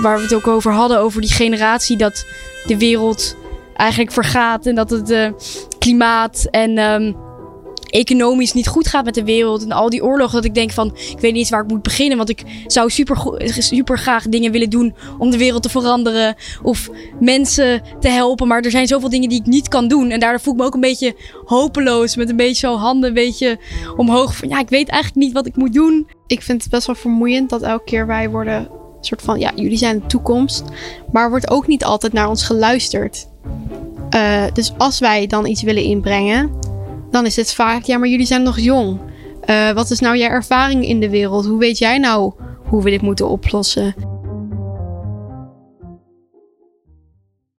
waar we het ook over hadden, over die generatie dat de wereld eigenlijk vergaat en dat het uh, klimaat en um, economisch niet goed gaat met de wereld en al die oorlogen. Dat ik denk van, ik weet niet eens waar ik moet beginnen. Want ik zou super, super graag dingen willen doen om de wereld te veranderen. Of mensen te helpen. Maar er zijn zoveel dingen die ik niet kan doen. En daardoor voel ik me ook een beetje hopeloos. Met een beetje zo handen een beetje omhoog. Van ja, ik weet eigenlijk niet wat ik moet doen. Ik vind het best wel vermoeiend dat elke keer wij worden soort van, ja, jullie zijn de toekomst. Maar wordt ook niet altijd naar ons geluisterd. Uh, dus als wij dan iets willen inbrengen, dan is het vaak, ja, maar jullie zijn nog jong. Uh, wat is nou jouw ervaring in de wereld? Hoe weet jij nou hoe we dit moeten oplossen?